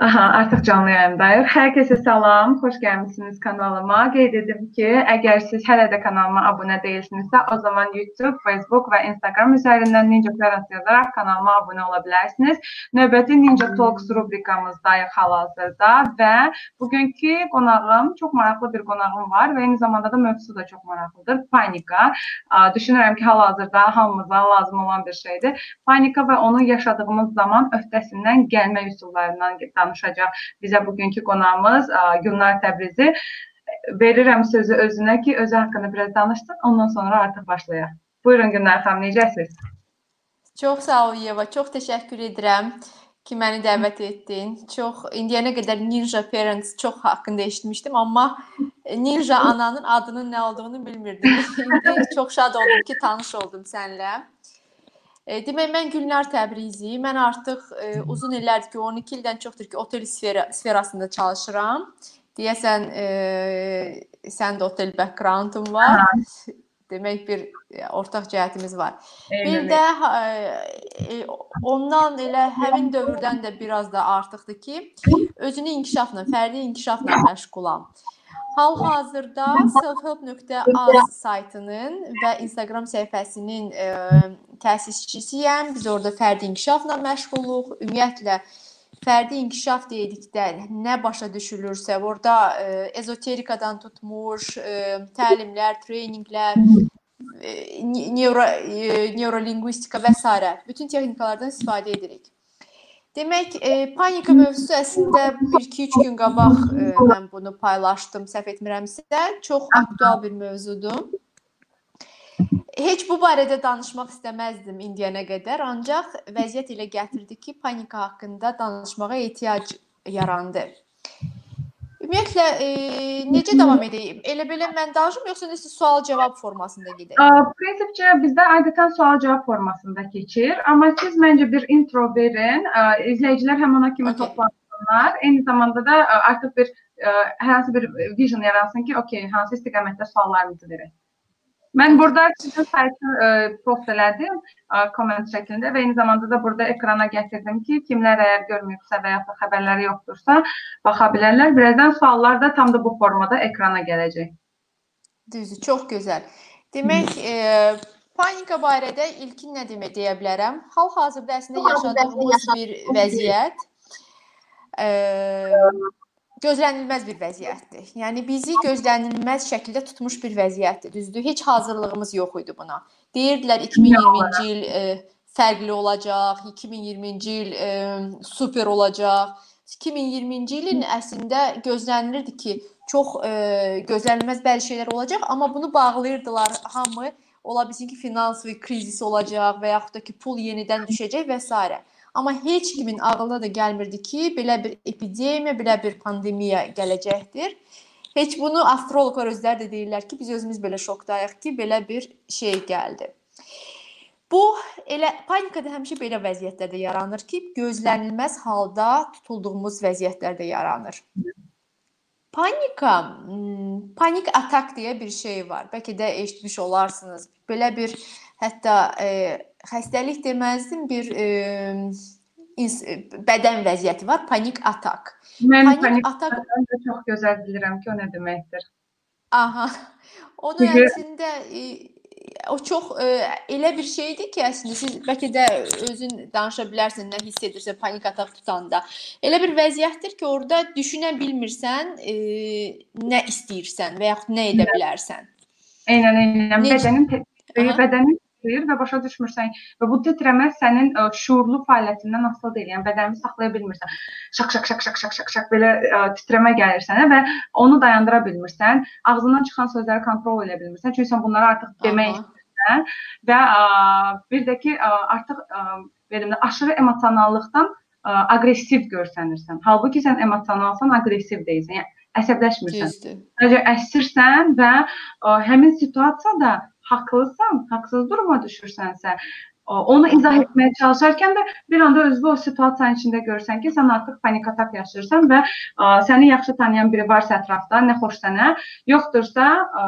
Aha, artıq canlı yayındayıq. Hər kəsə salam, xoş gəlmisiniz kanalıma. Qeyd edim ki, əgər siz hələ də kanalıma abunə deyilsinizsə, o zaman YouTube, Facebook və Instagram üzərindən Ninja Parents yazaraq kanalıma abunə ola bilərsiniz. Növbəti Ninja Talks rubrikamızdayıq hal-hazırda və bugünkü qonağım, çox maraqlı bir qonağım var və eyni zamanda da mövzusu da çox maraqlıdır. Panika. Düşünürəm ki, hal-hazırda hamımıza lazım olan bir şeydir. Panika və onu yaşadığımız zaman öhdəsindən gəlmə üsullarından danışacaq bizə bugünkü qonağımız Gülnar Təbrizi. Verirəm sözü özünə ki, özü haqqında biraz danışsın, ondan sonra artıq başlayaq. Buyurun Gülnar xanım, necəsiz? Çox sağ ol Yeva, çox təşəkkür edirəm ki, məni dəvət etdin. Çox indiyənə qədər Ninja Parents çox haqqında eşitmişdim, amma Ninja ananın adının nə olduğunu bilmirdim. İndi çox şad oldum ki, tanış oldum səninlə. E, demək mən Gülnar Təbrizi. Mən artıq e, uzun illərdir ki, 12 ildən çoxdur ki, otel sfera, sferasında çalışıram. Deyəsən e, sən də otel backgroundun var. Aha. Demək bir e, ortaq cəhətimiz var. Eyni. Bir də e, ondan elə həmin dövrdən də biraz da artıqdır ki, özünü inkişafla, fərdi inkişafla məşğulam. Hal-hazırda selfhelp.az saytının və Instagram səhifəsinin e, təsisçisiyəm. Biz orada fərdi inkişafla məşğuluq. Ümumiyyətlə fərdi inkişaf dedikdə nə başa düşülürsə, orada e, ezoterikadan tutmuş, e, təlimlər, treninqlər, e, neuro e, neurolingvistika və s. bütün texnikalardan istifadə edirik. Demək, e, panika mövzusu əslində 1-2-3 gün qabaq e, mən bunu paylaşdım, səhv etmirəmsə, çox aktual bir mövzudur. Heç bu barədə danışmaq istəməzdim indiyənə qədər, ancaq vəziyyət elə gətirdi ki, panika haqqında danışmağa ehtiyac yarandı. Ümumiyyətlə e, necə davam edeyim? Elə belə mən danışım yoxsa necə sual-cavab formasında gedək? Prinsipcə bizdə adətən sual-cavab formasında keçir, amma siz məncə bir intro verin, ə, izləyicilər həm ona kimi okay. toplansınlar. Eyni zamanda da ə, artıq bir ə, hər hansı bir vision yaransın ki, okey, hansı istiqamətdə suallarınızı verək. Mən burada sizin saytı ə, e, post elədim, ə, komment şəklində və eyni zamanda da burada ekrana gətirdim ki, kimlər əgər görməyibsə və ya da xəbərləri yoxdursa, baxa bilərlər. Birazdan suallar da tam da bu formada ekrana gələcək. Düzdür, çox gözəl. Demək, e, panika barədə ilkin nə demək deyə bilərəm? Hal-hazırda əslində yaşadığımız bir vəziyyət. E, gözlənilməz bir vəziyyətdir. Yəni bizi gözlənilməz şəkildə tutmuş bir vəziyyətdir. Düzdür? Heç hazırlığımız yox idi buna. Deyirdilər 2020-ci il e, fərqli olacaq, 2020-ci il e, super olacaq. 2020-ci ilin əslində gözlənilirdi ki, çox e, gözlənilməz bəzi şeylər olacaq, amma bunu bağlayırdılar hamı. Ola bilsin ki, finansi krizis olacaq və yaxud da ki, pul yenidən düşəcək və s. Amma heç kimin ağlına da gəlmirdi ki, belə bir epidemiya, belə bir pandemiya gələcəkdir. Heç bunu astroloqlar özləri də deyirlər ki, biz özümüz belə şokdayıq ki, belə bir şey gəldi. Bu elə panikada həmişə belə vəziyyətlərdə yaranır ki, gözlənilməz halda tutulduğumuz vəziyyətlərdə yaranır. Panika, hmm, panik atak deyə bir şey var. Bəlkə də eşitmiş olarsınız. Belə bir hətta e, xəstəlik deməzdim, bir e, bədən vəziyyəti var, panik atak. Mən panik, panik atak da çox gözəl bilirəm ki, o nə deməkdir. Aha. Onun Çünki... əslində e, o çox e, elə bir şeydir ki, əslində siz bəlkə də özün danışa bilərsən, nə hiss edirsən panik atak tutanda. Elə bir vəziyyətdir ki, orada düşünə bilmirsən, e, nə istəyirsən və yaxud nə edə bilərsən. Eynən, eynən. Bədənin bədənin titrəyir və başa düşmürsən və bu titrəmə sənin ə, şuurlu fəaliyyətindən asılı deyil. Yəni bədənini saxlaya bilmirsən. Şaq şaq şaq şaq şaq şaq şaq belə ə, titrəmə gəlir sənə və onu dayandıra bilmirsən. Ağzından çıxan sözləri kontrol edə bilmirsən. Çünki sən bunları artıq demək istəyirsən və ə, bir də ki ə, artıq ə, belə aşırı emosionallıqdan ə, aqressiv görsənirsən. Halbuki sən emosionalsan, aqressiv deyilsən. Yəni əsəbləşmirsən. Sadəcə əsirsən və ə, həmin situasiyada haqlısan, haqsız duruma düşürsənsə, onu izah etməyə çalışarkən də bir anda özünü o situasiyanın içində görsən ki, sən artıq panik atak yaşayırsan və ə, səni yaxşı tanıyan biri varsa ətrafda, nə xoş sənə, yoxdursa, ə,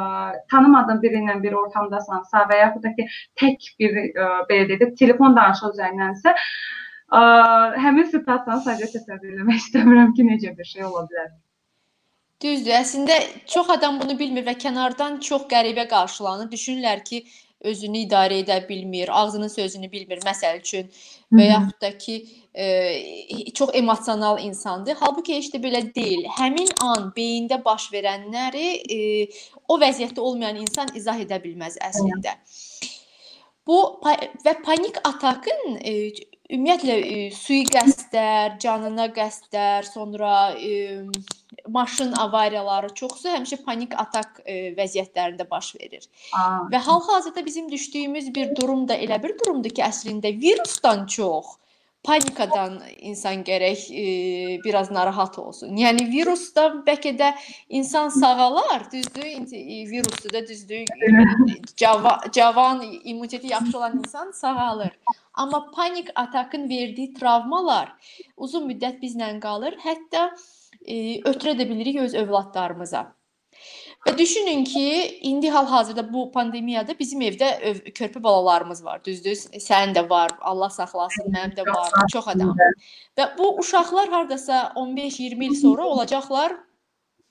tanımadığın biri ilə bir ortamdasansa və yaxud da ki, tək bir ə, belə deyək, telefon danışığı üzərindənsə, Ə, həmin situasiyanı sadəcə təsəvvür etmək istəmirəm ki, necə bir şey ola bilər. Düzdür. Əslində çox adam bunu bilmir və kənardan çox qəribə qarşılanır. Düşünürlər ki, özünü idarə edə bilmir, ağzının sözünü bilmir, məsəl üçün və yaxud da ki, e, çox emosional insandır. Halbuki heç də belə deyil. Həmin an beyində baş verənləri e, o vəziyyətdə olmayan insan izah edə bilməz əslində. Bu və panik atakın e, ümumiyyətlə e, sui-qəsdlər, canına qəsdlər, sonra e, maşın avariyaları çoxsu həmişə panik atak e, vəziyyətlərində baş verir. Aa. Və hal-hazırda bizim düşdüyümüz bir durum da elə bir durumdur ki, əslində virusdan çox panikadan insan gərək e, biraz narahat olsun. Yəni virusdan bəlkə də insan sağalar, düzdür? Virusdur da düzdür. Cavan, cavan immuniteti yaxşı olan insan sağalır. Amma panik atakın verdiyi travmalar uzun müddət bizlə qalır. Hətta e, ötürə də bilirik öz övladlarımıza. Və düşünün ki, indi hal-hazırda bu pandemiyada bizim evdə öv, körpə balalarımız var, düzdür? Sənin də var, Allah saxlasın, mənim də var, çox adam. Və bu uşaqlar hardasa 15-20 il sonra olacaqlar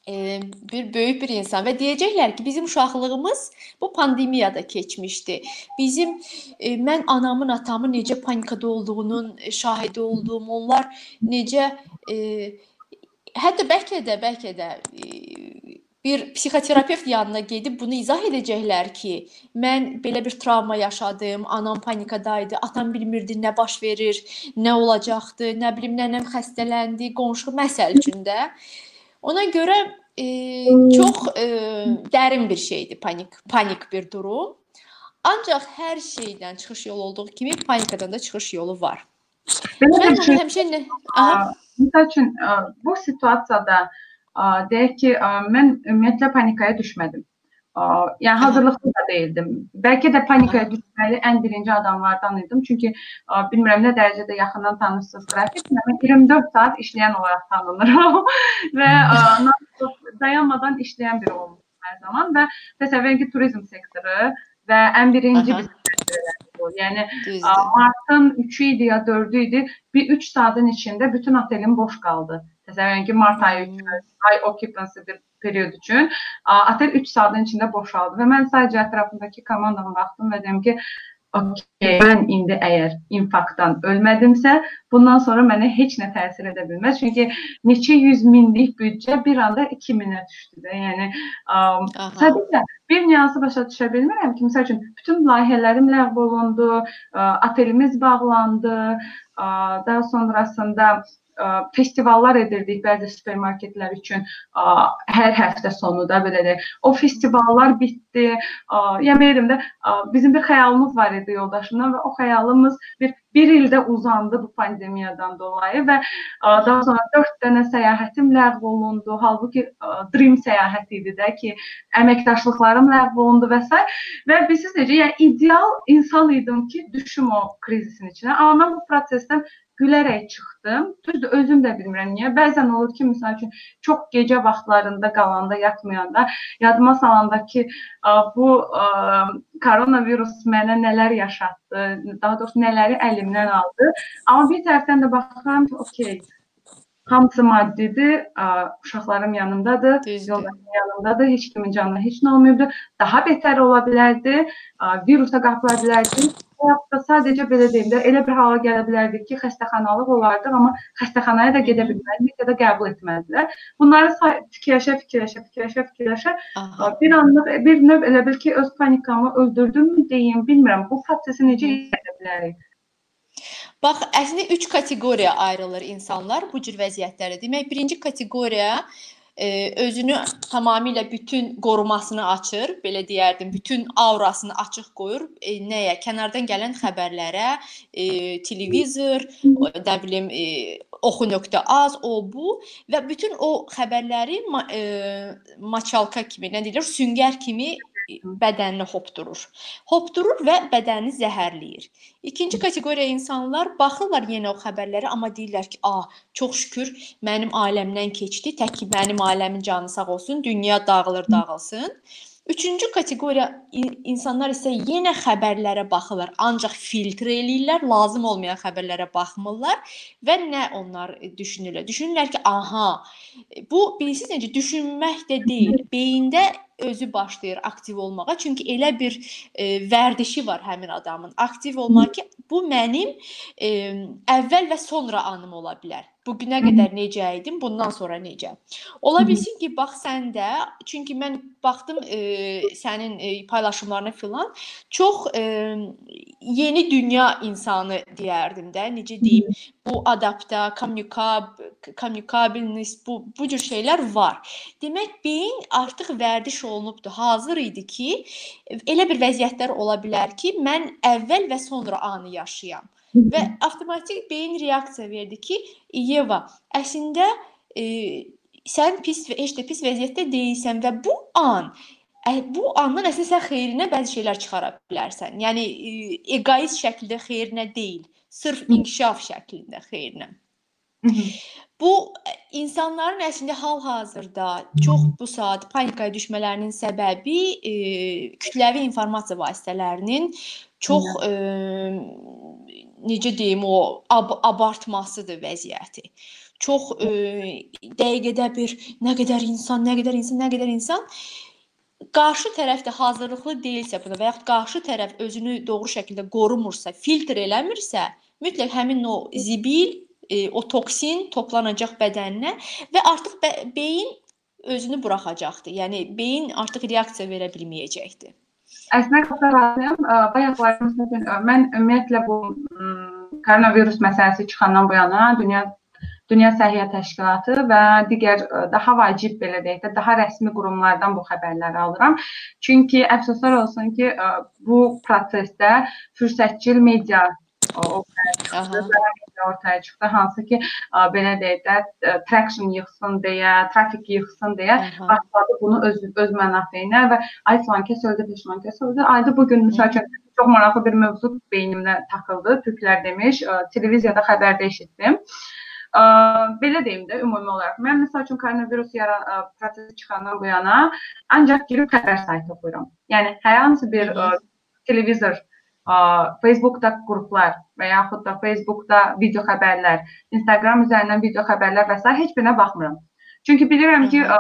e, bir böyük bir insan və deyəcəklər ki, bizim uşaqlığımız bu pandemiyada keçmişdi. Bizim e, mən anamın, atamın necə panikada olduğunun şahidi olduğum, onlar necə e, hətta bəlkə də, bəlkə də e, bir psixoterapevt yanına gedib bunu izah edəcəklər ki, mən belə bir travma yaşadım, anam panikadaydı, atam bilmirdi nə baş verir, nə olacaqdı, nə bilim nənəm xəstələndi, qonşu məsəl üçün də. Ona görə e, çox e, dərin bir şeydir panik, panik bir durum. Ancaq hər şeydən çıxış yolu olduğu kimi panikadan da çıxış yolu var. Mən həmişə nə? Aha. Məsəl üçün bu situasiyada deyək ki, mən ümumiyyətlə panikaya düşmədim. Yəni hazırlıqlı da deyildim. Bəlkə də panikaya düşməli ən birinci adamlardan idim. Çünki bilmirəm nə dərəcədə yaxından tanışsınız qrafik. Mən 24 saat işləyən olaraq tanınıram və dayanmadan işləyən biri olmuşam hər zaman və təsəvvür edin ki, turizm sektoru və ən birinci bizim Yəni Düzdür. martın 3-ü idi ya 4-ü idi. Bir 3 saatın içində bütün otelim boş qaldı. Təsəvvür ki, mart ayı üçün high occupancy bir period üçün otel 3 saatın içində boşaldı və mən sadəcə ətrafımdakı komandama baxdım və dedim ki, Okay, mən indi əgər infarktdan ölmədimsə, bundan sonra mənə heç nə təsir edə bilməz. Çünki neçə 100 minlik büdcə bir anda 2 minə düşdü də. Yəni um, sadəcə bir nüansı başa düşə bilmirəm ki, məsəl üçün bütün layihələrim ləğv olundu, otelimiz bağlandı, daha sonrasında festivallar edirdik bəzi supermarketlər üçün hər həftə sonu da belə də. O festivallar bitdi. Yeməyelim də bizim bir xəyalımız var idi yoldaşımla və o xəyalımız bir bir ildə uzandı bu pandemiyadan dolayı və daha sonra 4 dənə səyahətim ləğv olundu. Halbuki dream səyahəti idi də ki, əməkdaşlıqlarım ləğv olundu və s. və bilirsiniz necə, yəni ideal insan idim ki, düşüm o krizisin içinə. Amma mən bu prosesdən gülərək çıxdım. Düzdür, özüm də bilmirəm niyə. Bəzən olur ki, məsəl üçün çox gecə vaxtlarında qalanda, yatmayanda yadıma salanda ki, bu koronavirus mənə nələr yaşatdı, daha doğrusu nələri əlimdən aldı. Amma bir tərəfdən də baxıram ki, okey, hamısı maddidir, uşaqlarım yanımdadır, yoldaşım yanımdadır, heç kimin canına heç nə olmayıbdı. Daha betər ola bilərdi, virusa qapıla bilərdi. Da sadəcə belə deyim də, elə bir hala gələ bilərdik ki, xəstəxanalıq olardıq, amma xəstəxanaya da gedə bilməzdik ya da qəbul etməzdilər. Bunları fikirləşə, fikirləşə, fikirləşə, fikirləşə Aha. bir anlıq bir növ elə bil ki, öz panikamı öldürdümmü deyim, bilmirəm. Bu prosesi necə edə bilərik? Bax, əslində 3 kateqoriyaya ayrılır insanlar bu cür vəziyyətlərdə. Demək, birinci kateqoriya e, özünü tamamilə bütün qorumasını açır, belə deyərdim, bütün aurasını açıq qoyur. E, nəyə? Kənardan gələn xəbərlərə, e, televizor, nə bilim, e, oxu.az, o bu və bütün o xəbərləri ma e, maçalka kimi, nə deyilir, süngər kimi bədənini hopdurur. Hopdurur və bədəni zəhərləyir. İkinci kateqoriya insanlar baxırlar yenə o xəbərlərə, amma deyirlər ki, "A, çox şükür mənim ailəmdən keçdi, tək ki mənim ailəmin canı sağ olsun, dünya dağılır, dağılsın." Üçüncü kateqoriya insanlar isə yenə xəbərlərə baxırlar, ancaq filtr eləyirlər, lazım olmayan xəbərlərə baxmırlar və nə onlar düşünürlər? Düşünürlər ki, aha, bu bilirsiniz necə düşünmək də deyil. Beyində özü başlayır aktiv olmağa. Çünki elə bir e, vərdişi var həmin adamın. Aktiv olmaq ki, bu mənim e, əvvəl və sonra anım ola bilər. Bu günə qədər necə idim, bundan sonra necə? Ola bilsin ki, bax sən də, çünki mən baxdım e, sənin e, paylaşımlarına filan, çox e, yeni dünya insanı deyərdim də, necə deyim, bu adapta, kommunikab, kommunikabilnis, bu bu cür şeylər var. Demək beyin artıq vərdiş olunubdu, hazır idi ki, elə bir vəziyyətlər ola bilər ki, mən əvvəl və sonra anı yaşayam. Və avtomatik beyin reaksiya verdi ki, Yeva, əslində e, sən pis və heç də pis vəziyyətdə deyilsən və bu an bu andan əslində sən xeyrinə bəzi şeylər çıxara bilərsən. Yəni e, egoist şəkildə xeyrinə deyil, sırf inkişaf şəklində xeyrinə. Bu insanların əslində hal-hazırda çox bu saat panikaya düşmələrinin səbəbi e, kütləvi informasiya vasitələrinin çox e, necə deyim o ab abartmasıdır vəziyyəti. Çox e, dəqiqədə bir nə qədər insan, nə qədər insan, nə qədər insan qarşı tərəf də hazırlıqlı deyilsə buna və yaxud qarşı tərəf özünü doğru şəkildə qorumursa, filtr eləmirsə, mütləq həmin o zibil, e, o toksin toplanacaq bədəninə və artıq be beyin özünü buraxacaqdı. Yəni beyin artıq reaksiya verə bilməyəcəkdi. Əslində razıyam. Bayaqlar mən ümumiyyətlə bu koronavirus məsələsi çıxandan bu yana dünya Dünya Səhiyyə Təşkilatı və digər daha vacib belə deyək də, daha rəsmi qurumlardan bu xəbərləri alıram. Çünki əfsuslar olsun ki, bu prosesdə fürsətçil media ortaya çıxdı, hansı ki, belə deyək də, traction yığsın deyə, trafik yığsın deyə başladı bunu öz öz mənafeyinə və ay falan kəs öldü, peşman kəs öldü. Ayda bu gün müsahibə çox maraqlı bir mövzu beynimdə taxıldı. Türklər demiş, televiziyada xəbərdə eşitdim. Ə, belə deyim də ümumi olaraq mən məsəl üçün koronavirus yaran ə, prosesi çıxandan bu yana ancaq girib xəbər saytı oxuyuram. Yəni hər hansı bir ə, televizor ə, Facebookda qruplar və yaxud da Facebookda video xəbərlər, Instagram üzərindən video xəbərlər və s. heç birinə baxmıram. Çünki bilirəm ki, ə,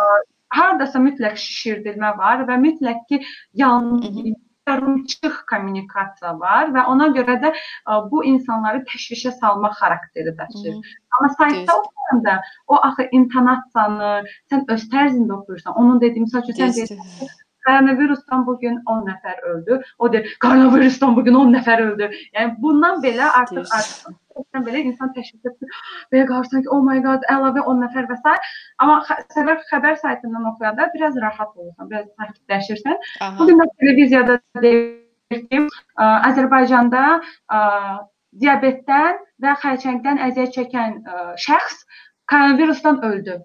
hardasa mütləq şişirdilmə var və mütləq ki, yanlış yarımçıq kommunikasiya var və ona görə də ə, bu insanları təşvişə salmaq xarakteri daşıyır. Amma saytda oxuyanda o axı intonasiyanı sən öz tərzində oxuyursan. Onun dediyim məsəl üçün sən deyirsən koronavirusdan bu gün 10 nəfər öldü. O deyir, koronavirusdan bu gün 10 nəfər öldü. Yəni bundan belə artıq artıq Sən belə insan təşvik edir. Belə qarşısan ki, oh my god, əlavə 10 nəfər və s. Amma xəbər xəbər saytından oxuyanda biraz rahat olursan, biraz sakitləşirsən. Bu gün də televiziyada deyir ki, Azərbaycanda ə, diabetdən və xərçəngdən əziyyət çəkən ə, şəxs koronavirusdan öldü.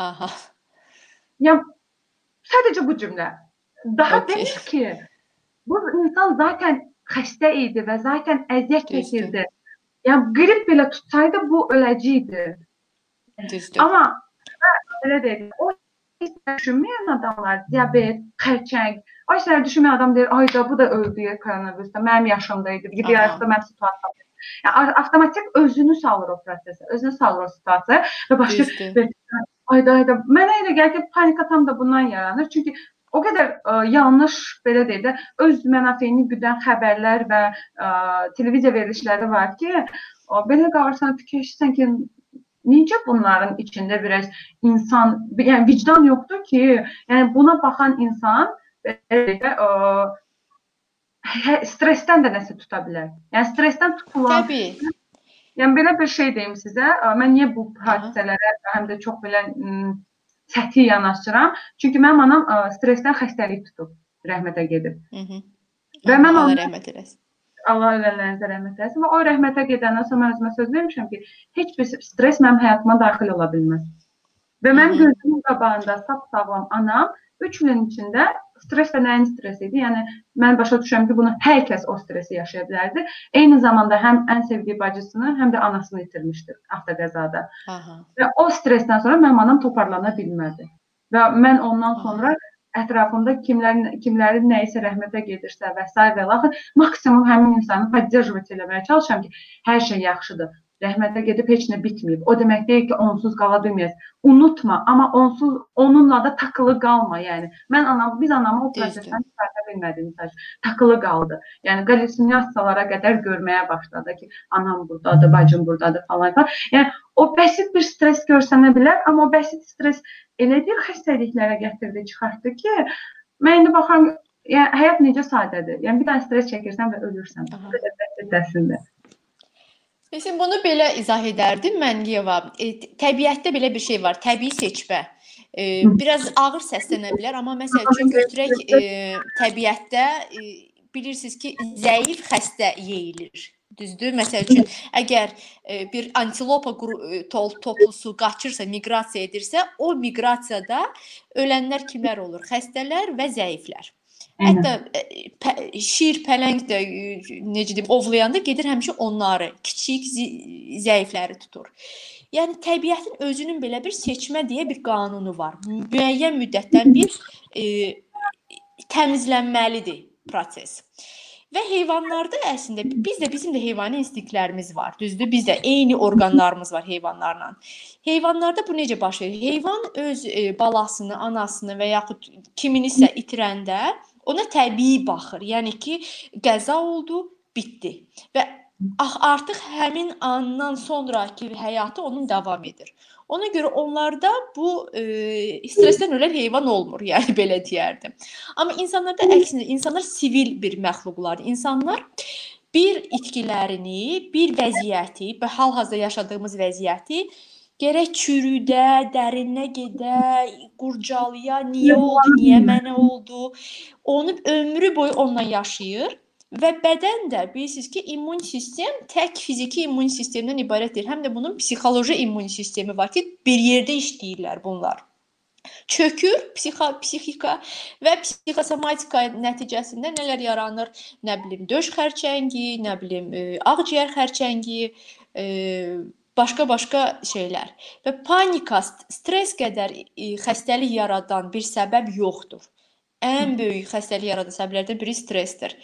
Aha. Yəni sadəcə bu cümlə. Daha okay. demir ki, bu insan zaten xəstə idi və zaten əziyyət çəkirdi. Yəni qrip belə tutsaydı bu öləcəkdi. Düzdür. Amma belə deyək, o düşünməyən adamlar, diabet, xərçəng, o şeyləri düşünməyən adam deyir, ay da bu da öldü koronavirusda, mənim yaşımda idi, bir yaşda mənim situasiyam. Yəni avtomatik özünü salır o prosesə, özünü salır o situasiyaya və başlayır ayda ayda mənə elə gəlir ki, panika tam da bundan yaranır. Çünki o qədər ə, yanlış belə deyək də öz mənafeyini güdən xəbərlər və ə, televiziya verilişləri var ki, ə, belə qalırsan fikirləşirsən ki, necə bunların içində biraz insan, yəni vicdan yoxdur ki, yəni buna baxan insan belə də ə, hə, stressdən də nəsə tuta bilər. Yəni stressdən tutulan Təbii. Yəni belə bir şey deyim sizə. Mən niyə bu hadisələrə həm də çox belə səthi yanaşıram. Çünki mənim anam ə, stressdən xəstəlik tutub, rəhmətə gedib. Mhm. Və mən Allah rəhmət eləsin. Allah ölənlərinizə rəhmət eləsin. Və o rəhmətə gedəndən sonra mən özümə söz vermişəm ki, heç bir stress mənim həyatıma daxil ola bilməz. Və mən gözümün qabağında sap sağlam anam 3 ilin içində Stres də nəyin stresi idi? Yəni mən başa düşürəm ki, bunu hər kəs o stresi yaşaya bilərdi. Eyni zamanda həm ən sevdiyi bacısını, həm də anasını itirmişdi avtoqəzada. Aha. Və o stressdən sonra mənim anam toparlana bilmədi. Və mən ondan sonra ətrafımda kimlər kimlərin nəyisə rəhmətə gedirsə və s. və laxır maksimum həmin insanı поддерживать eləməyə çalışıram ki, hər şey yaxşıdır rəhmətə gedib heç nə bitməyib. O demək deyil ki, onsuz qala bilməz. Unutma, amma onsuz onunla da takılı qalma, yəni. Mən anam, biz anamı o prosesdən çıxarda bilmədik məsəl takılı qaldı. Yəni qallüsinasiyalara qədər görməyə başladı ki, anam burdadır, bacım burdadır falan falan. Yəni o bəsit bir stres görsənə bilər, amma o bəsit stres elə bir xəstəliklərə gətirdi, çıxartdı ki, mən indi baxıram, yəni həyat necə sadədir. Yəni bir dənə stres çəkirsən və ölürsən. Bu qədər bəsit əslində. Məsələn, bunu belə izah edərdim mən Yeva. E, təbiətdə belə bir şey var, təbii seçmə. E, biraz ağır səslənə bilər, amma məsəl üçün götürək e, təbiətdə e, bilirsiniz ki, zəif xəstə yeyilir. Düzdür? Məsəl üçün, əgər e, bir antilopa e, toplusu qaçırsa, miqrasiya edirsə, o miqrasiyada ölənlər kimlər olur? Xəstələr və zəiflər. Hətta pə, şir, pələng də necə deyim, ovlayanda gedir həmişə onları, kiçik, zəifləri tutur. Yəni təbiətin özünün belə bir seçmə deyə bir qanunu var. Müəyyən müddətdən bir e, təmizlənməlidir proses. Və heyvanlarda əslində biz də bizim də heyvani instinktlərimiz var. Düzdür? Bizdə eyni orqanlarımız var heyvanlarla. Heyvanlarda bu necə baş verir? Heyvan öz e, balasını, anasını və yaxud kiminisə itirəndə ona təbii baxır. Yəni ki, qəza oldu, bitdi. Və artıq həmin andan sonrakı həyatı onun davam edir. Ona görə onlarda bu e, stressdən ölən heyvan olmur, yəni belə deyərdim. Amma insanlarda əksinə, insanlar sivil bir məxluqlardır. İnsanlar bir itkilərini, bir vəziyyəti, və hal-hazırda yaşadığımız vəziyyəti gərək çürüdə, dərinə gedə, qurcalaya, niyə oldu, niyə mənə oldu, onu ömrü boyu onunla yaşayır və bədən də bilirsiniz ki, immun sistem tək fiziki immun sistemdən ibarət deyil. Həm də bunun psixoloji immun sistemi var ki, bir yerdə işləyirlər bunlar. Çökür psixo psixika və psixosomatika nəticəsində nələr yaranır? Nə bilim, döş xərçəngi, nə bilim, e, ağciyər xərçəngi, e, başqa-başqa şeylər. Və panika, stress qədər e, xəstəlik yaradan bir səbəb yoxdur. Ən böyük xəstəlik yaradan səbəblərdən biri stressdir.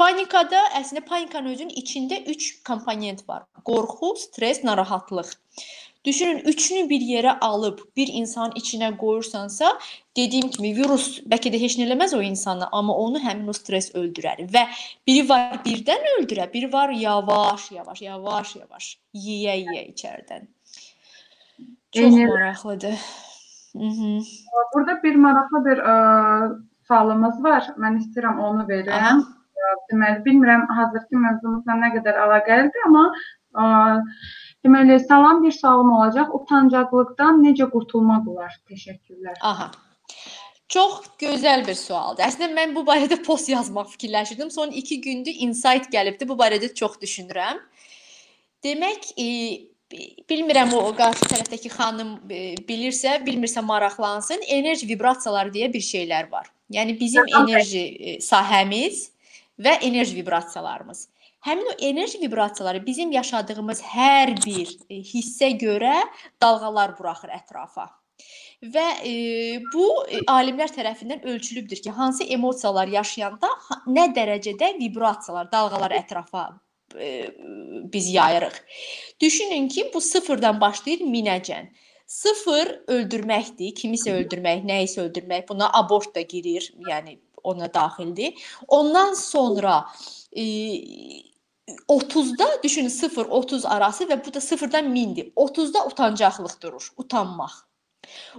Panikada əslində panikanın özünün içində 3 komponent var. Qorxu, stress, narahatlıq. Düşünün, üçünü bir yerə alıb bir insanın içinə qoyursansa, dediyim kimi virus bəlkə də heç nə eləməz o insanı, amma onu həmin o stress öldürər və biri var birdən öldürə, biri var yavaş-yavaş, yavaş-yavaş yeyə-yeyə içərdən. Çox Eyni. maraqlıdır. Mhm. Burada bir maraqlı bir ə, sualımız var. Mən istəyirəm onu verim. Deməli, bilmirəm hazırki mövzumuzla nə qədər əlaqəlidir, amma ə, Deməli, salam bir sualım olacaq. Utancaqlıqdan necə qurtulmaq olar? Təşəkkürlər. Aha. Çox gözəl bir sualdır. Əslində mən bu barədə post yazmaq fikirləşirdim. Son 2 gündür insight gəlibdi. Bu barədə çox düşünürəm. Demək, e, bilmirəm o qarşı tərəfdəki xanım e, bilirsə, bilmirsə maraqlansın. Enerji vibrasiyaları deyə bir şeylər var. Yəni bizim enerji e, sahəmiz və enerji vibrasiyalarımız. Həmin o enerji vibrasiyaları bizim yaşadığımız hər bir e, hissə görə dalğalar buraxır ətrafa. Və e, bu e, alimlər tərəfindən ölçülübdür ki, hansı emosiyalar yaşayanda nə dərəcədə vibrasiyalar, dalğalar ətrafa e, biz yayırıq. Düşünün ki, bu sıfırdan başlayır minəcən. Sıfır öldürməkdir, kimisə öldürmək, nəyisə öldürmək. Buna abort da girir, yəni ona daxildir. Ondan sonra e, 30-da düşünün 0-30 arası və bu da 0-dan 1000-dir. 30-da utancaqlıq durur, utanmaq.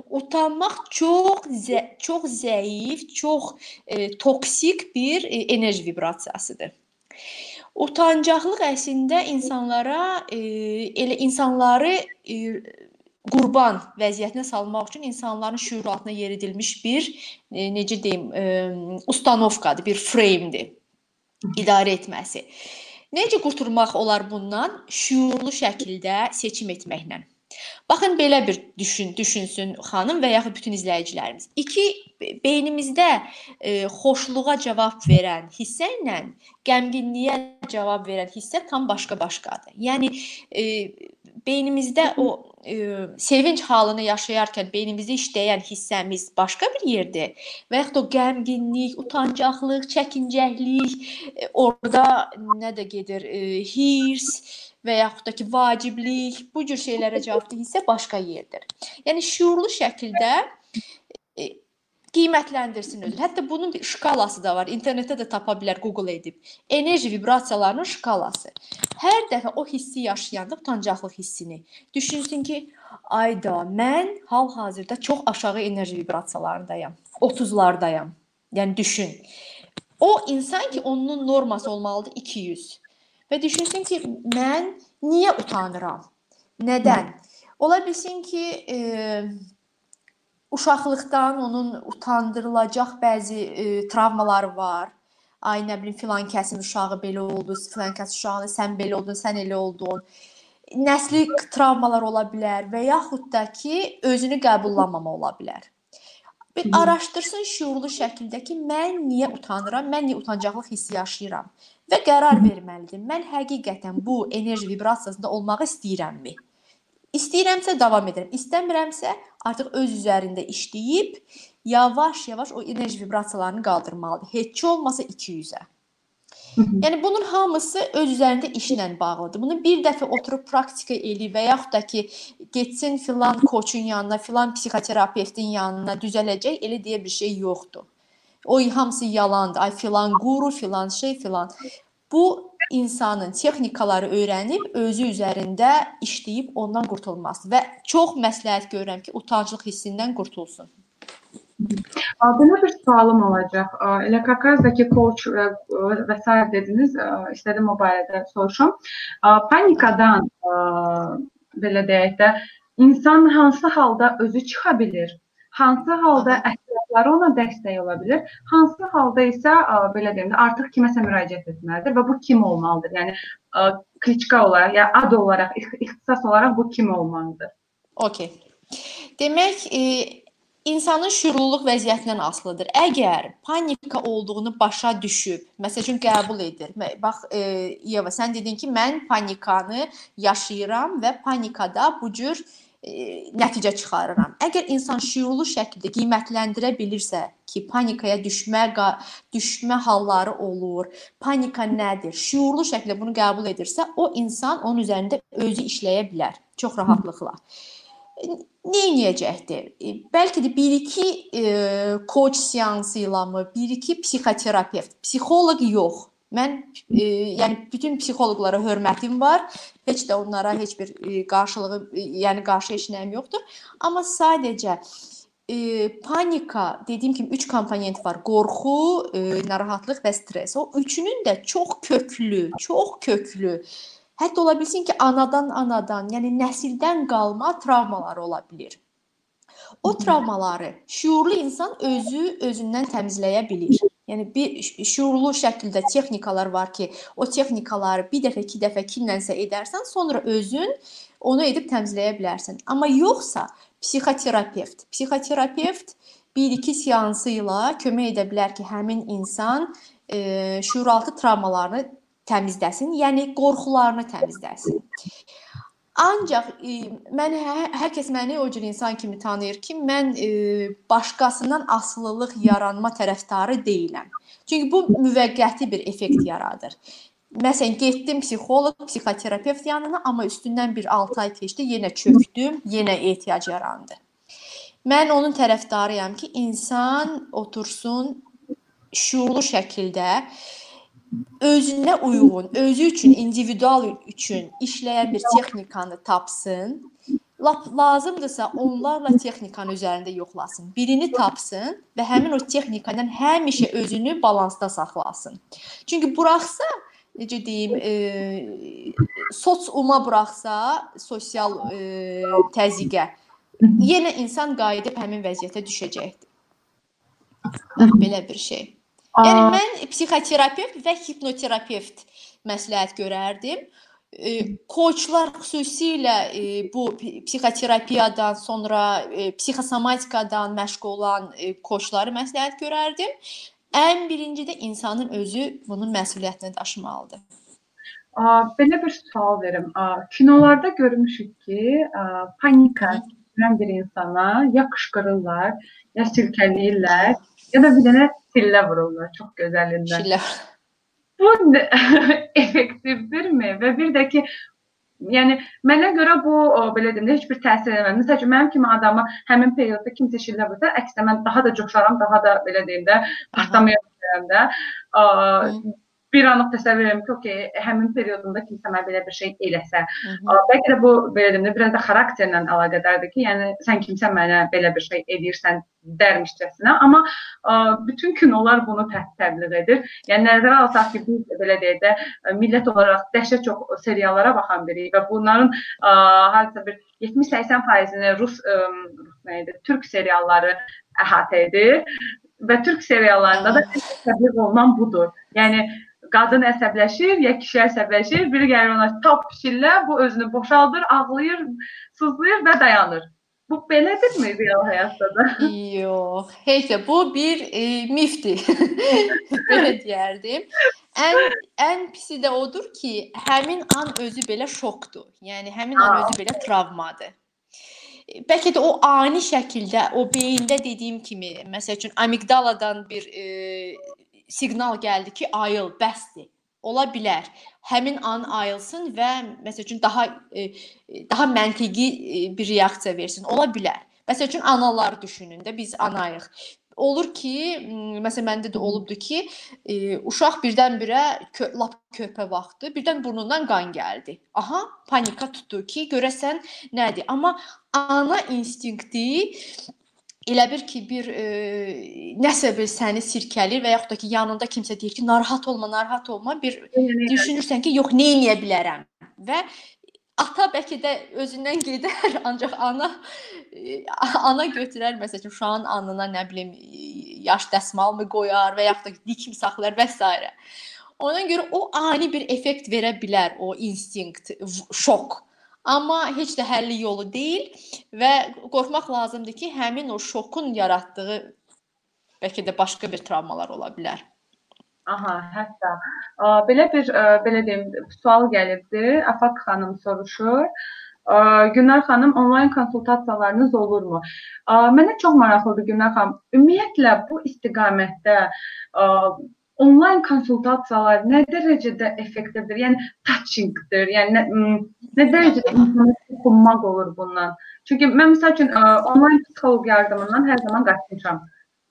Utanmaq çox zə çox zəif, çox e, toksik bir e, enerji vibrasiyasıdır. Utancaqlıq əslində insanlara e, elə insanları e, qurban vəziyyətinə salmaq üçün insanların şüur altına yeridilmiş bir e, necə deyim, e, ustanovkadır, bir freyimdir idarə etməsi. Necə qurtulmaq olar bundan? Şüurlu şəkildə seçim etməklə. Baxın belə bir düşün, düşünsün xanım və yaxud bütün izləyicilərimiz. İki beynimizdə e, xoşluğa cavab verən hissə ilə qəmginliyə cavab verən hissə tam başqa-başqadır. Yəni e, beynimizdə o e, sevinç halını yaşayarkən beynimizdə işləyən hissəmiz başqa bir yerdə və yaxud o qəmginlik, utancaqlıq, çəkincəklik, e, orada nə də gedir, e, hirs və yaxud da ki, vaciblik, bu cür şeylərə cavabdeh hissə başqa yerdir. Yəni şuurlu şəkildə qiymətləndirsin özünü. Hətta bunun bir şkalası da var. İnternetdə də tapa bilər, Google edib. Enerji vibrasiyalarının şkalası. Hər dəfə o hissi yaşayanda utancaqlıq hissini düşünsün ki, ayda mən hal-hazırda çox aşağı enerji vibrasiyalarındayam. 30-lardayam. Yəni düşün. O insan ki, onun norması olmalıdır 200. Və düşünsün ki, mən niyə utanıram? Nədən? Ola bilsin ki, e, uşaqlıqdan onun utandırılacaq bəzi e, travmaları var. Ay nə bilim filan kəsin uşağı belə oldu, filan kəs uşağını sən belə oldun, sən elə oldun. Nəsli travmalar ola bilər və yaxud da ki, özünü qəbullanmama ola bilər. Bir araşdırsın şuurlu şəkildə ki, mən niyə utanıram, mən niyə utancaqlıq hissi yaşayıram və qərar verməlidir. Mən həqiqətən bu enerji vibrasiyasında olmağı istəyirəmmi? İstəyirəmsə davam edirəm. İstəmirəmsə artıq öz üzərində işləyib yavaş-yavaş o enerji vibrasiyalarını qaldırmalıdır. Heç olmasa 200-ə. Yəni bunun hamısı öz üzərində işlə bağlıdır. Bunu bir dəfə oturub praktika eləyib və yaxud da ki, getsin filan koçun yanına, filan psixoterapevtin yanına düzələcək, elə deyə bir şey yoxdur. O hamısı yalandır. Ay filan quru, filan şey, filan. Bu insanın texnikaları öyrənib özü üzərində işləyib ondan qurtulması və çox məsləhət görürəm ki, utanclıq hissindən qurtulsun. Belə bir sualım olacaq. Elə Kakazdakı coach və, və s. dediniz, istədim o barədə soruşum. Panikadan belə deyək də insan hansı halda özü çıxa bilir? Hansı halda ətrafları ona dəstək ola bilər? Hansı halda isə belə deyim də artıq kiməsə müraciət etməlidir və bu kim olmalıdır? Yəni kliçka olaraq, ya ad olaraq, ixtisas olaraq bu kim olmalıdır? Okay. Demək, e, insanın şüurluluq vəziyyətindən asılıdır. Əgər panika olduğunu başa düşüb, məsəl üçün qəbul edir. Bax, e, Yeva, sən dedin ki, mən panikanı yaşayıram və panikada bu cür nəticə çıxarıram. Əgər insan şüurlu şəkildə qiymətləndirə bilirsə ki, panikaya düşmə, düşmə halları olur. Panika nədir? Şüurlu şəkildə bunu qəbul edirsə, o insan onun üzərində özü işləyə bilər çox rahatlıqla. Nə edəcəkdir? Bəlkə də 1-2 e, coach seansı ilə mı, 1-2 psixoterapevt, psixoloq yox Mən e, yəni bütün psixoloqlara hörmətim var. Heç də onlara heç bir e, qarşılığı, e, yəni qarşı heç nəyim yoxdur. Amma sadəcə e, panika, dediyim kimi 3 komponent var. Qorxu, e, narahatlıq və stress. O üçünün də çox köklü, çox köklü Hətta ola bilsin ki, anadan anadan, yəni nəsildən qalma travmalar ola bilər. O travmaları şuurlu insan özü özündən təmizləyə bilir. Yəni bir şuurlu şəkildə texnikalar var ki, o texnikaları bir dəfə, iki dəfə kimlənsə edərsən, sonra özün onu edib təmizləyə bilərsən. Amma yoxsa psixoterapevt, psixoterapevt 1-2 seansı ilə kömək edə bilər ki, həmin insan e, şuuraltı travmalarını təmizləsin, yəni qorxularını təmizləsin. Ancaq e, mən hər, hər kəs məni o cür insan kimi tanıyır ki, mən e, başqasından asılılıq yaranma tərəfdarı deyiləm. Çünki bu müvəqqəti bir effekt yaradır. Məsələn, getdim psixoloq, psixoterapevt yanına, amma üstündən bir 6 ay keçdi, yenə çökdüm, yenə ehtiyac yarandı. Mən onun tərəfdarıyam ki, insan otursun şuurlu şəkildə özünə uyğun, özü üçün, individual üçün işləyən bir texnikanı tapsın. Lap lazımdırsa onlarla texnikanın üzərində yoxlasın. Birini tapsın və həmin o texnikadan həmişə özünü balansda saxlasın. Çünki buraxsa necə deyim, e, sosiuma buraxsa, sosial e, təzyiqə, yenə insan qayıdıb həmin vəziyyətə düşəcəkdir. Belə bir şey. Yəni mən psixoterapevt və hipnoterapevt məsləhət görərdim. E, koçlar xüsusilə e, bu psixoterapiyadan, sonra e, psixosomatikadan məşğul olan e, koçları məsləhət görərdim. Ən birinci də insanın özü bunun məsuliyyətini daşımalıdır. Belə bir sual verim. Kinolarda görmüşük ki, panika keçirən bir insana ya qışqırırlar, ya silkələyirlər, ya da bir dənə sillə vururlar çox gözəlindən. Şillə. Bu effektivdirmi? Və bir də ki, yəni mənə görə bu o, belə deyim də heç bir təsir eləməz. Məsəl üçün mənim kimi adama həmin periodda kimsə şillə vursa, əksinə mən daha da coşaram, daha da belə deyim də partlamaya bilərəm də. Ə, bir anlıq təsəvvür edirəm ki, okey, həmin periodunda kimsə mənə belə bir şey eləsə, Hı -hı. bəlkə də bu belə deyim də biraz da xarakterlə əlaqədardır ki, yəni sən kimsə mənə belə bir şey edirsən dərmişcəsinə, amma ə, bütün kinolar bunu tə təbliğ edir. Yəni nəzərə alsaq ki, biz belə deyək də millət olaraq dəhşət çox seriallara baxan biriyik və bunların ə, hardasa bir 70-80%-ni rus ə, rus nə idi, türk serialları əhatə edir və türk seriallarında da təbliğ olunan budur. Yəni qadın əsəbləşir, ya kişi əsəbləşir, biri gəlir ona top şillə, bu özünü boşaldır, ağlayır, sızlayır və dayanır. Bu belədirmi real həyatda da? Yox, heç də bu bir e, mifdir. belə deyərdim. Ən ən pisi də odur ki, həmin an özü belə şokdur. Yəni həmin an özü belə travmadır. Bəlkə də o ani şəkildə, o beyində dediyim kimi, məsəl üçün amigdaladan bir e, siqnal gəldi ki, ayıl, bəsdir. Ola bilər. Həmin an ayılsın və məsəl üçün daha e, daha məntiqi e, bir reaksiya versin. Ola bilər. Məsəl üçün analar düşünün də biz anayıq. Olur ki, məsələn məndə də olubdu ki, e, uşaq birdən-birə kö lap körpə vaxtı birdən burnundan qan gəldi. Aha, panika tutdu ki, görəsən nədir? Amma ana instinkti elə bir ki, bir e, nəsə bir səni sirkəlir və yaxud da ki, yanında kimsə deyir ki, narahat olma, narahat olma, bir düşünürsən ki, yox, nə edə bilərəm və ata bəlkə də özündən gedər, ancaq ana e, ana götürər məsələn uşağın alnına nə bilim yaş dəsmal mı qoyar və yaxud da dikim saxlar və s. Ona görə o ani bir effekt verə bilər o instinkt, şok. Amma heç də həlli yolu deyil və qorxmaq lazımdır ki, həmin o şokun yaratdığı bəlkə də başqa bir travmalar ola bilər. Aha, hətta ə, belə bir ə, belə deyim, sual gəlibdi. Afaq xanım soruşur. Ə, Günər xanım, onlayn konsultasiyalarınız olurmu? Ə, mənə çox maraqlıdır Günər xanım. Ümumiyyətlə bu istiqamətdə ə, onlayn konsultasiyalar nə dərəcədə effektivdir? Yəni touchingdir. Yəni nə, nə dərəcədə insana toxunmaq olur bundan? Çünki mən məsəl üçün ə, onlayn psixoloq yardımından hər zaman qaçmışam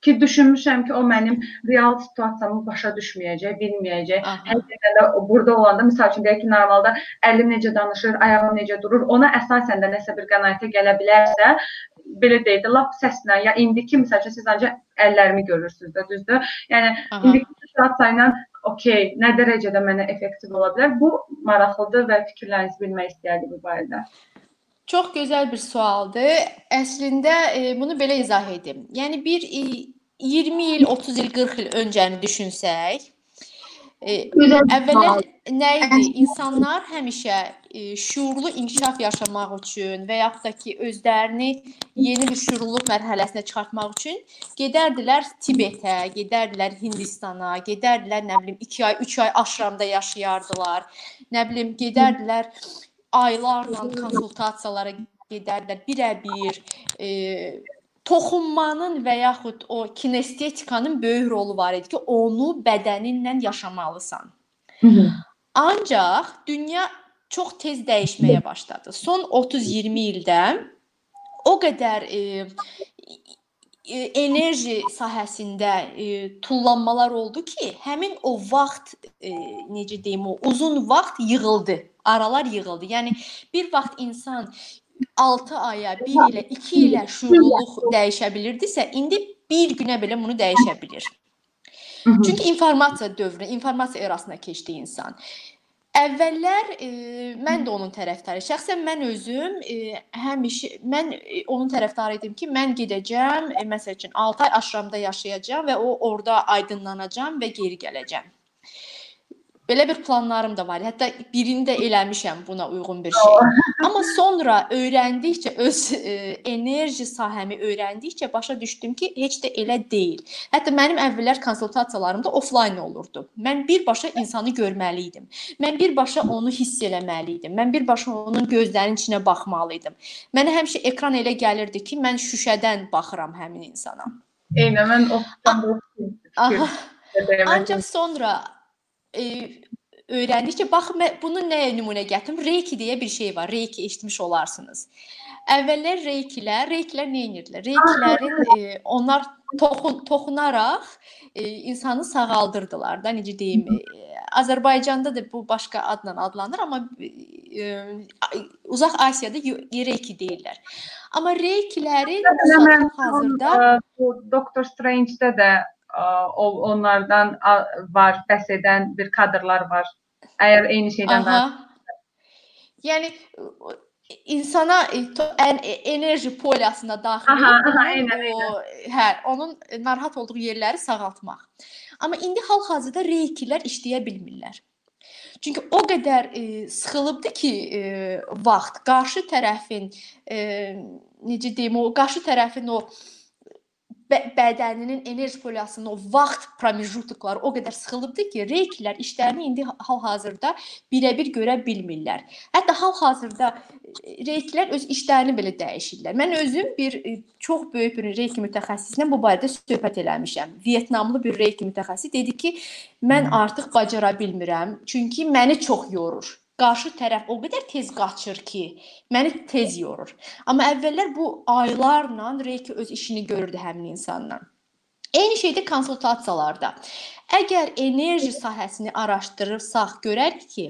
ki düşünmüşəm ki, o mənim real situasiyamı başa düşməyəcək, bilməyəcək. Həqiqətən də burada olanda məsəl üçün deyək ki, normalda əlim necə danışır, ayağım necə durur, ona əsasən də nəsə bir qənaətə gələ bilərsə, belə deyək də, lap səslə ya indiki məsəl üçün siz ancaq əllərimi görürsüz də, düzdür? Yəni indiki situasiya ilə okey, nə dərəcədə mənə effektiv ola bilər? Bu maraqlıdır və fikirlərinizi bilmək istəyərdim bu barədə. Çox gözəl bir sualdır. Əslində e, bunu belə izah edim. Yəni bir e, 20 il, 30 il, 40 il öncəni düşünsək, əvvəllər nə idi? İnsanlar həmişə e, şuurlu inkişaf yaşamaq üçün və yaxud da ki, özlərini yeni bir şuurluluq mərhələsinə çıxartmaq üçün gedərdilər Tibetə, gedərdilər Hindistana, gedərdilər nə bilim 2 ay, 3 ay aşramda yaşayardılar. Nə bilim gedərdilər aylarla konsultasiyalara gedərdilər birə-bir. E, toxunmanın və yaxud o kinestetikanın böyük rolu var idi ki, onu bədəninlə yaşamalısan. Hı -hı. Ancaq dünya çox tez dəyişməyə başladı. Son 30-20 ildə o qədər e, e, enerji sahəsində e, tullanmalar oldu ki, həmin o vaxt e, necə deyim, o uzun vaxt yığıldı, aralar yığıldı. Yəni bir vaxt insan 6 aya, 1 ilə, 2 ilə şuurluluq dəyişə bilirdisə, indi bir günə belə bunu dəyişə bilir. Çünki informasiya dövrü, informasiya erasına keçdi insan. Əvvəllər e, mən də onun tərəfdarı. Şəxsən mən özüm e, həmişə mən e, onun tərəfdarı idim ki, mən gedəcəm, e, məsəl üçün 6 ay aşramda yaşayacağam və o orada aydınlanacağam və geri gələcəm. Belə bir planlarım da var. Hətta birini də eləmişəm buna uyğun bir şey. Amma sonra öyrəndikcə öz e, enerji sahəmi öyrəndikcə başa düşdüm ki, heç də elə deyil. Hətta mənim əvvəllər konsultasiyalarım da offline olurdu. Mən birbaşa insanı görməli idim. Mən birbaşa onu hiss eləməli idim. Mən birbaşa onun gözlərinin içinə baxmalı idim. Mənə həmişə ekran elə gəlirdi ki, mən şüşədən baxıram həmin insana. Eynən mən offline Ancaq sonra e, öyrəndikcə bax bunu nəyə nümunə gətirim? Reiki deyə bir şey var. Reiki eşitmiş olarsınız. Əvvəllər reikilər, reikilər nə edirdilər? Reikilərin e, onlar toxun toxunaraq e, insanı sağaldırdılar da, necə deyim, e, Azərbaycanda da bu başqa adla adlanır, amma e, uzaq Asiyada reiki deyirlər. Amma reikiləri hazırda Doktor Strange-də də onlardan var bəhs edən bir kadrlar var. Əgər eyni şeydən danışırsa. Yəni insana ən enerji polyasına daxil aha, aha, eynən, o, hə, onun narahat olduğu yerləri sağaltmaq. Amma indi hal-hazırda reikilər işləyə bilmirlər. Çünki o qədər e, sıxılıbdı ki, e, vaxt qarşı tərəfin e, necə deyim, o qarşı tərəfin o bə bədəninin enerji polyasının o vaxt pramejutluqları o qədər sıxılıbdı ki, reykilər işlərini indi hal-hazırda birə-bir görə bilmirlər. Hətta hal-hazırda e, reyklər öz işlərini belə dəyişirlər. Mən özüm bir e, çox böyük bir reyki mütəxəssislə bu barədə söhbət eləmişəm. Vyetnamlı bir reyki mütəxəssis dedi ki, mən artıq bacara bilmirəm, çünki məni çox yorur qarşı tərəf o qədər tez qaçır ki, məni tez yorur. Amma əvvəllər bu aylarla Reiki öz işini görürdü həmin insanla. Eyni şeydə konsultasiyalarda. Əgər enerji sahəsini araşdırırsaq, görərik ki,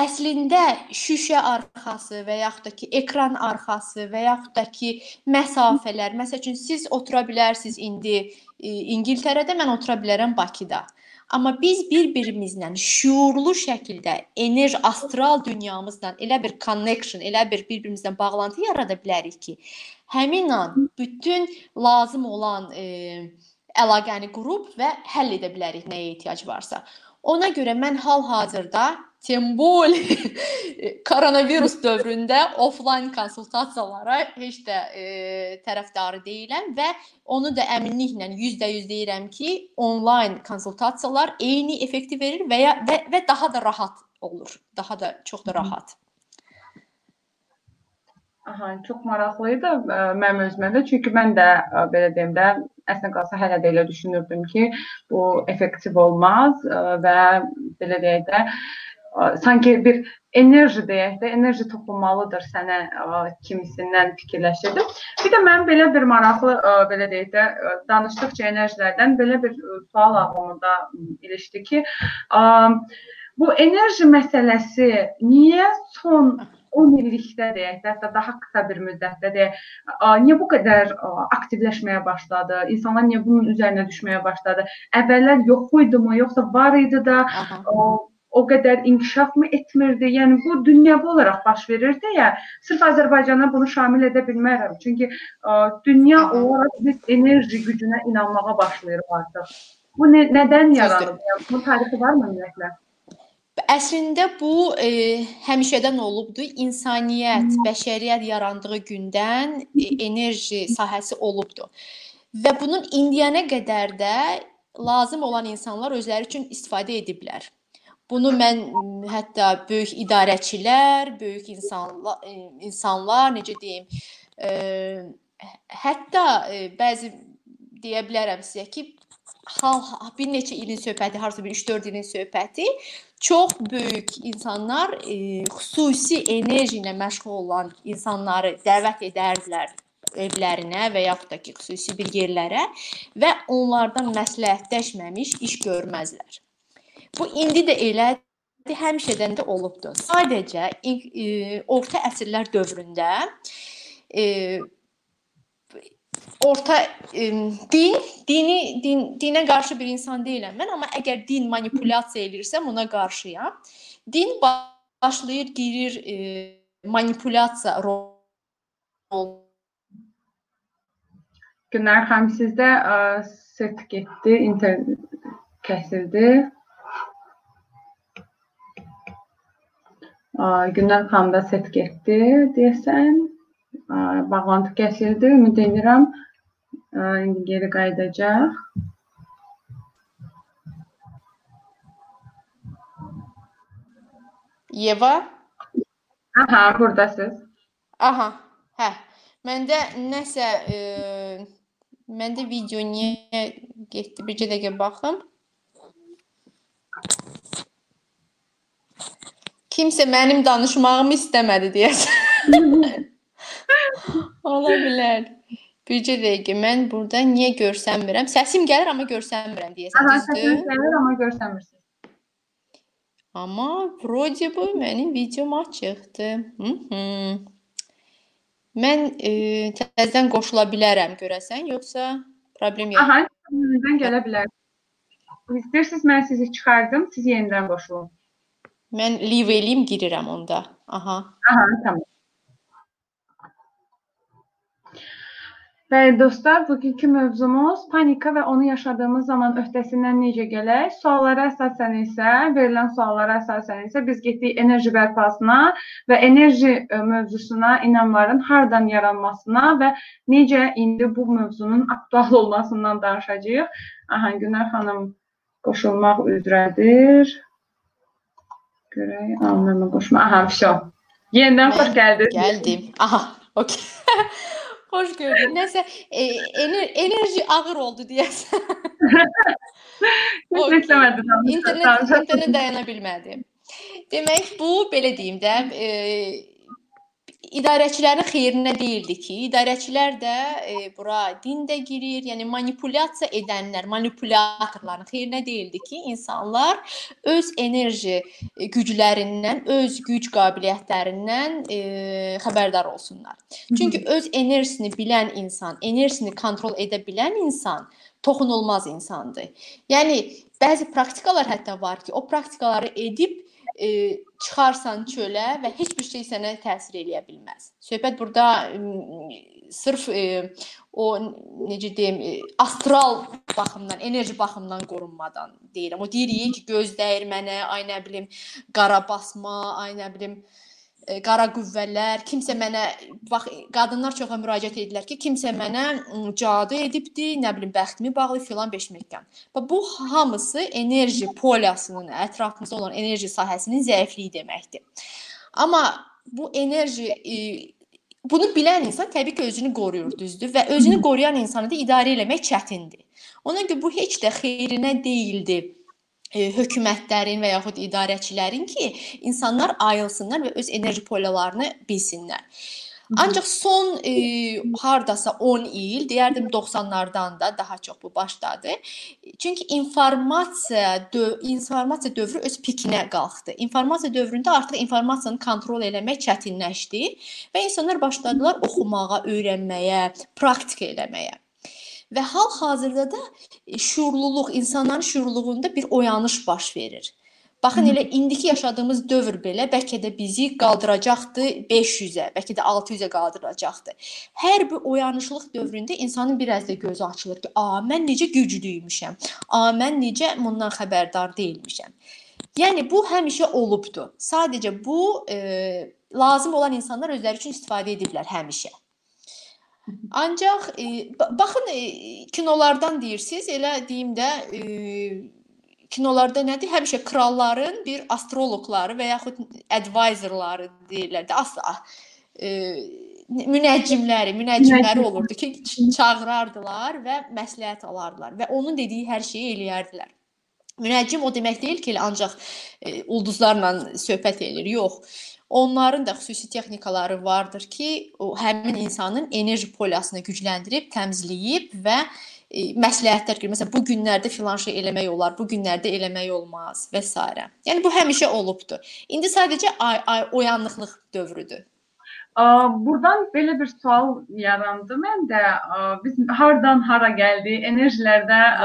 əslində şüşə arxası və yaxud da ki, ekran arxası və yaxud da ki, məsafələr, məsəl üçün siz otura bilərsiniz indi e, İngiltərədə, mən otura bilərəm Bakıda. Amma biz bir-birimizlə şuurlu şəkildə enerji astral dünyamızla elə bir connection, elə bir bir-birimizlə bağlantı yarada bilərik ki, həmin an bütün lazım olan e, əlaqəni qurub və həll edə bilərik nəyə ehtiyac varsa. Ona görə mən hal-hazırda Tembol koronavirus dövründə offline konsultasiyalara heç də e, tərəfdarı deyiləm və onu da əminliklə 100% deyirəm ki, onlayn konsultasiyalar eyni effekti verir və ya və, və daha da rahat olur. Daha da çox da rahat. Aha, çox maraqlı idi mənim özümə də. Çünki mən də belə deyim də əslində qalsa hələ də elə düşünürdüm ki, bu effektiv olmaz və belə deyək də sanki bir enerji deyək də, enerji toxunmalıdır sənə kimisindən fikirləşirdim. Bir də mən belə bir maraqlı belə deyək də danışdıqca enerjilərdən belə bir sual ağlımda ilişdi ki, bu enerji məsələsi niyə son 10 illikdə deyək də, hətta daha qısa bir müddətdə deyək, niyə bu qədər aktivləşməyə başladı? İnsanlar niyə bunun üzərinə düşməyə başladı? Əvvəllər yox idi mi, yoxsa var idi da? Aha o qədər inkişaf mı etmirdi? Yəni bu dünyəvi olaraq baş verir deyə sırf Azərbaycana bunu şamil edə bilmərəm. Çünki ə, dünya olaraq biz enerji gücünə inanmağa başlayırıq artıq. Bu nə, nədən yaranıb? Yəni bunun tarifi varmı ümumiyyətlə? Əslində bu e, həmişədən olubdu. İnsaniyyət, bəşəriyyət yarandığı gündən e, enerji sahəsi olubdu. Və bunun indiyənə qədər də lazım olan insanlar özləri üçün istifadə ediblər. Bunu mən hətta böyük idarəçilər, böyük insanlar, insanlar necə deyim, ə, hətta ə, bəzi deyə bilərəm sizə ki, hal bir neçə ilin söhbəti, harsa bir 3-4 ilin söhbəti çox böyük insanlar ə, xüsusi enerji ilə məşğul olan insanları dəvət edərdilər evlərinə və yaxud da ki, xüsusi bir yerlərə və onlardan məsləhətləşməmiş iş görməzlər. Bu indi də elədir, həmişədən də olubdu. Sadəcə e, orta əsrlər dövründə e, orta e, din, dini din, dinə qarşı bir insan deyiləm mən, amma əgər din manipulyasiya edirsəm ona qarşıyam. Din başlayır girir e, manipulyasiya rol. Günlər xanım sizdə set getdi, internet kəsildi. Günlər xanım da set getdi deyəsən. Bağlantı kəsildi. Ümid edirəm indi geri qayıdacaq. Yeva? Aha, buradasınız. Aha, hə. Məndə nəsə e, məndə video niyə getdi? Bir dəqiqə baxım. Kimsə mənim danışmağımı istəmədi deyəsən. Ola bilər. Bircə dəqiqə mən burada niyə görsənmirəm? Səsim gəlir amma görsənmirəm deyəsən, Aha, düzdür? səsim gəlir amma görsənmirsiniz. Amma vроде бы mənim videom açıqdır. Hı -hı. Mən e, təzədən qoşula bilərəm görəsən, yoxsa problem yox? Aha, yenidən gələ bilər. İstəyirsiniz mən sizi çıxardım, siz yenidən qoşulun. Mən leave eləyim, girirəm onda. Aha. Aha, tamam. Bəli dostlar, bugünkü mövzumuz panika və onu yaşadığımız zaman öhdəsindən necə gələk? Suallara əsasən isə, verilən suallara əsasən isə biz getdik enerji bərpasına və enerji ə, mövzusuna inamların hardan yaranmasına və necə indi bu mövzunun aktual olmasından danışacağıq. Aha, Günər xanım qoşulmaq üzrədir. Görək, anlamı qoşma. Aha, vəsə. Yenidən xoş gəldiniz. Gəldim. Aha, okey. Xoş gördük. Nəsə e, ener enerji ağır oldu deyəsən. Heç Okey. istəmədim. İnternet internet dayana bilmədi. Demək bu belə deyim də, e, idarəçilərin xeyrinə deyildi ki, idarəçilər də e, bura din də girir, yəni manipulyasiya edənlər, manipulyatorların xeyrinə deyildi ki, insanlar öz enerji e, güclərindən, öz güc qabiliyyətlərindən e, xəbərdar olsunlar. Çünki öz enerjisini bilən insan, enerjisini kontrol edə bilən insan toxunulmaz insandır. Yəni bəzi praktikalar hətta var ki, o praktikaları edib e, çıxarsan çölə və heç bir şey sənə təsir eləyə bilməz. Söhbət burada m, sırf e, o necə deyim, e, astral baxımdan, enerji baxımdan qorunmadan deyirəm. O deyir ki, göz dəyir mənə, ay nə bilim, qara basma, ay nə bilim, e, qara qüvvələr, kimsə mənə bax qadınlar çoxa müraciət edirlər ki, kimsə mənə cadu edibdi, nə bilim bəxtimi bağlı filan beşməkdən. Bax bu hamısı enerji polyasının, ətrafımızda olan enerji sahəsinin zəifliyi deməkdir. Amma bu enerji e, bunu bilən insan təbii ki, özünü qoruyur, düzdür? Və özünü qoruyan insanı da idarə etmək çətindir. Ona görə bu heç də xeyrinə deyildi e, hökumətlərin və yaxud idarəçilərin ki, insanlar ayılsınlar və öz enerji poliyalarını bilsinlər. Ancaq son e, hardasa 10 il, deyərdim 90-lardan da daha çox bu başladı. Çünki informasiya döv informasiya dövrü öz pikinə qalxdı. İnformasiya dövründə artıq informasiyanı kontrol eləmək çətinləşdi və insanlar başladılar oxumağa, öyrənməyə, praktika eləməyə. Və hal-hazırda da e, şuurluluq, insanların şuurluğunda bir oyanış baş verir. Baxın elə indiki yaşadığımız dövr belə bəlkə də bizi qaldıracaqdı 500-ə, bəlkə də 600-ə qaldıracaqdı. Hər bir oyanışlıq dövründə insanın biraz da gözü açılır ki, "A, mən necə güclüymüşəm. A, mən necə bundan xəbərdar deyilmişəm." Yəni bu həmişə olubdu. Sadəcə bu e, lazım olan insanlar özləri üçün istifadə ediblər həmişə. Ancaq e, ba- baxın e, kinolardan deyirsiniz, elə deyim də e, kinolarda nədir? Həmişə kralların bir astroloqları və yaxud advisorları deyirlər də asla e, münəccimləri, münəccimləri Münəccim. olurdu ki, çağırardılar və məsləhət alardılar və onun dediyi hər şeyi eləyərdilər. Münəccim o demək deyil ki, ancaq e, ulduzlarla söhbət eləyir. Yox. Onların da xüsusi texnikaları vardır ki, o həmin insanın enerji polyasını gücləndirib, təmizləyib və e, məsləhətlər verir. Məsələn, bu günlərdə filan şey eləmək olar, bu günlərdə eləmək olmaz və s. Yəni bu həmişə olubdu. İndi sadəcə ay, ay oyanıqlıq dövrüdür. Buradan belə bir sual yarandı məndə. Biz hardan hara gəldik? Enerjilərdə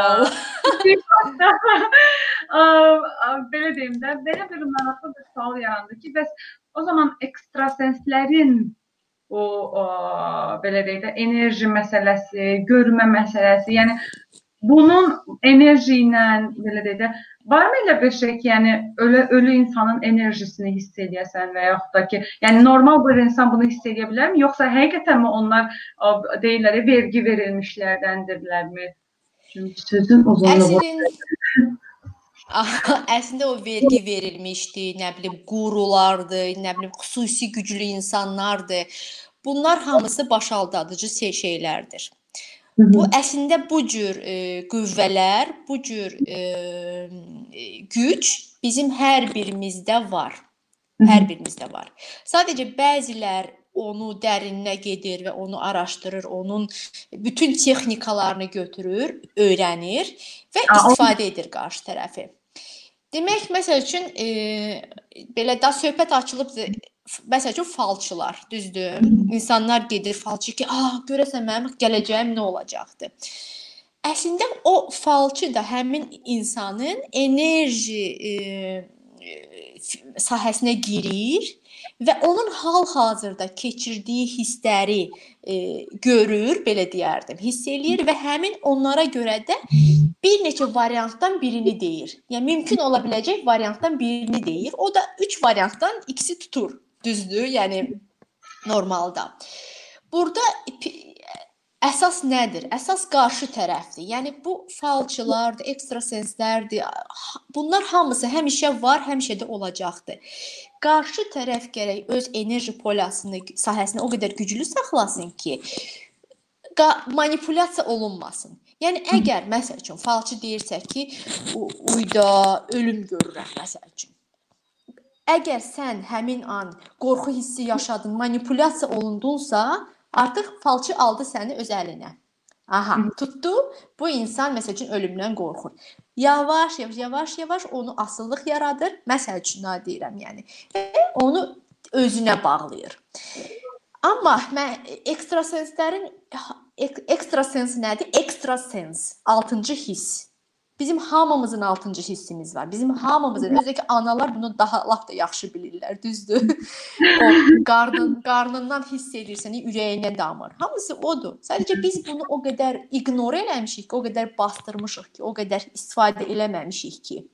belə deyim də, belə bir maraqlı bir sual yarandı ki, bəs o zaman ekstrasenslərin o, o belə deyək də enerji məsələsi, görmə məsələsi, yəni bunun enerji ilə belə deyək də varmı elə bir şey ki, yəni ölü ölü insanın enerjisini hiss edəsən və yaxud da ki, yəni normal bir insan bunu hiss edə bilərmi, yoxsa həqiqətənmi onlar deyirlər, vergi verilmişlərdəndirlərmi? Çünki sözün uzunluğu Əslində, əslində o vergi verilmişdi, nə bilim qurulardı, nə bilim xüsusi güclü insanlardır. Bunlar hamısı başaldadıcı şeylərdir. Bu əslində bu cür e, qüvvələr, bu cür e, güc bizim hər birimizdə var. Hər birimizdə var. Sadəcə bəzilər onu dərininə gedir və onu araşdırır, onun bütün texnikalarını götürür, öyrənir və istifadə edir qarşı tərəfi. Demək, məsəl üçün, e, belə də söhbət açılıbdı. Məsəl üçün falçılar, düzdür? İnsanlar gedir falçı ki, "Ah, görəsən mənim gələcəyim nə olacaqdı?" Əslində o falçı da həmin insanın enerji e, sahəsinə girir və onun hal-hazırda keçirdiyi hissləri e, görür, belə deyərdim, hiss eləyir və həmin onlara görə də bir neçə variantdan birini deyir. Yəni mümkün ola biləcək variantdan birini deyir. O da 3 variantdan ikisi tutur. Düzdür? Yəni normalda. Burada Əsas nədir? Əsas qarşı tərəfdir. Yəni bu falçılardır, ekstrasenslərdir. Bunlar hamısı həmişə var, həmişə də olacaqdır. Qarşı tərəf gərək öz enerji polyasını, sahəsini o qədər güclü saxlasın ki, manipulyasiya olunmasın. Yəni əgər məsəl üçün falçı deyirsə ki, uyda ölüm görürəm məsəl üçün. Əgər sən həmin an qorxu hissi yaşadın, manipulyasiya olundunsa, Artıq falçı aldı səni öz əlinə. Aha, tutdu. Bu insan məsəl üçün ölümdən qorxur. Yavaş, yavaş, yavaş, yavaş onu asıllıq yaradır. Məsəl üçün nə deyirəm, yəni. Və onu özünə bağlayır. Amma mən ekstrasenslərin ekstrasens nədir? Ekstrasens, 6-cı hiss. Bizim hamımızın 6-cı hissimiz var. Bizim hamımızın ki analar bunu daha lap da yaxşı bilirlər, düzdür? o qarnın qarnından hiss edirsən, ürəyinə damır. Hamısı odur. Sadəcə biz bunu o qədər ignor eləmişik ki, o qədər bastırmışıq ki, o qədər istifadə eləməmişik ki,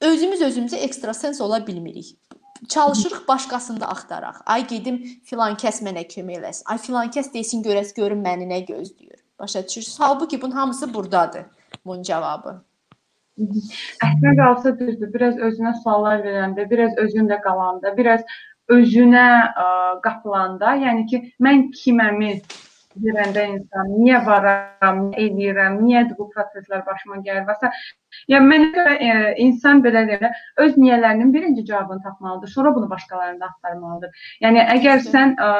özümüz özümüzə ekstrasens ola bilmirik. Çalışırıq başqasında axtaraq. Ay gedim filan kəs mənə kömək eləsin. Ay filan kəs desin görəs görüm məni nə gözləyir. Başa düşürsüz? Halbuki bunun hamısı burdadır bunun cavabı? Əslində qalsa düzdür. Biraz özünə suallar verəndə, biraz özündə qalanda, biraz özünə ə, qapılanda, yəni ki, mən kiməmi deyəndə insan niyə varam, nə edirəm, niyə bu proseslər başıma gəlir və s. Yəni mənə görə e, insan belə deyir, öz niyələrinin birinci cavabını tapmalıdır, sonra bunu başqalarında axtarmalıdır. Yəni əgər sən ə,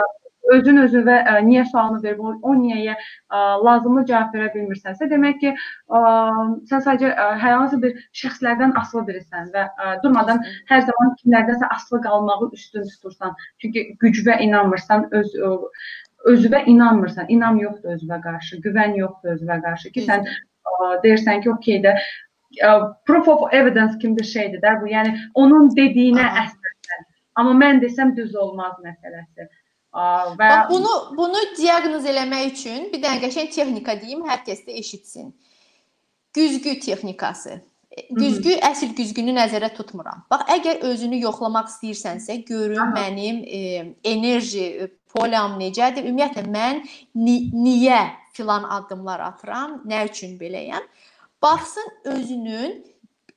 özün özünə ə, niyə sualını verib o, o niyəyə ə, lazımlı cavab verə bilmirsənsə, demək ki, ə, sən sadəcə ə, hər hansı bir şəxslərdən asılı birisən və ə, durmadan hər zaman kimlərdənsə asılı qalmağı üstün tutursan. Çünki gücünə inanmırsan, öz ə, özünə inanmırsan, inam yoxdur özünə qarşı, güvən yoxdur özünə qarşı ki, sən ə, deyirsən ki, okey də ə, proof of evidence kimi bir şeydir də bu. Yəni onun dediyinə əsasən. Amma mən desəm düz olmaz məsələsi. Və Bax, bunu bunu diaqnoz eləmək üçün bir dənə qəşəng texnika deyim, hər kəs də eşitsin. Güzgü texnikası. Güzgü Hı. əsl güzgünü nəzərə tutmuram. Bax, əgər özünü yoxlamaq istəyirsənsə, görüm Aha. mənim e, enerji e, polyam necədir? Ümumiyyətlə mən ni niyə filan addımlar atıram? Nə üçün beləyəm? Baxsın özünün